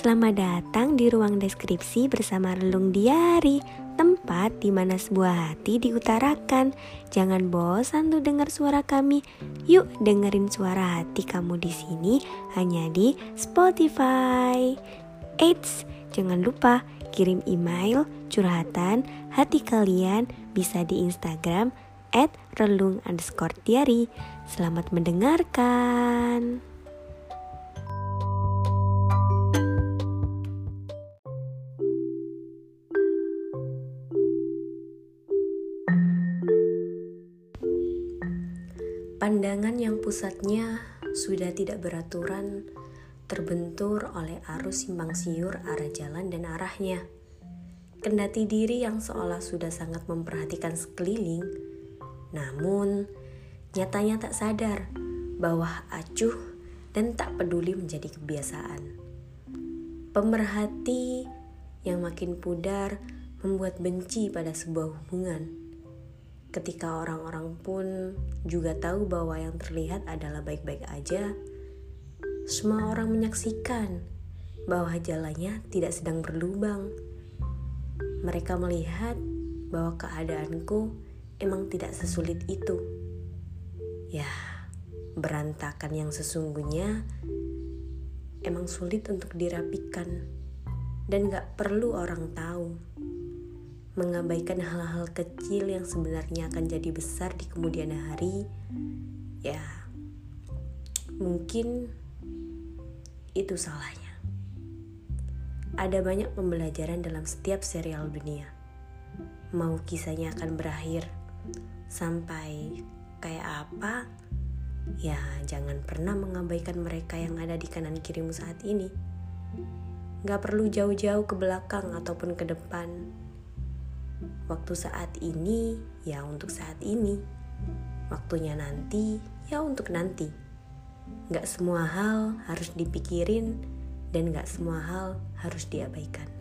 Selamat datang di ruang deskripsi bersama Relung Diari, tempat di mana sebuah hati diutarakan. Jangan bosan tuh dengar suara kami. Yuk dengerin suara hati kamu di sini hanya di Spotify. Eits, jangan lupa kirim email curhatan hati kalian bisa di Instagram at relung underscore diary. Selamat mendengarkan. Pandangan yang pusatnya sudah tidak beraturan terbentur oleh arus simpang siur arah jalan dan arahnya. Kendati diri yang seolah sudah sangat memperhatikan sekeliling, namun nyatanya tak sadar bahwa acuh dan tak peduli menjadi kebiasaan. Pemerhati yang makin pudar membuat benci pada sebuah hubungan ketika orang-orang pun juga tahu bahwa yang terlihat adalah baik-baik aja, semua orang menyaksikan bahwa jalannya tidak sedang berlubang. Mereka melihat bahwa keadaanku emang tidak sesulit itu. Ya, berantakan yang sesungguhnya emang sulit untuk dirapikan dan gak perlu orang tahu mengabaikan hal-hal kecil yang sebenarnya akan jadi besar di kemudian hari, ya mungkin itu salahnya. Ada banyak pembelajaran dalam setiap serial dunia. Mau kisahnya akan berakhir sampai kayak apa? Ya, jangan pernah mengabaikan mereka yang ada di kanan kirimu saat ini. Gak perlu jauh-jauh ke belakang ataupun ke depan Waktu saat ini ya untuk saat ini. Waktunya nanti ya untuk nanti. Gak semua hal harus dipikirin dan gak semua hal harus diabaikan.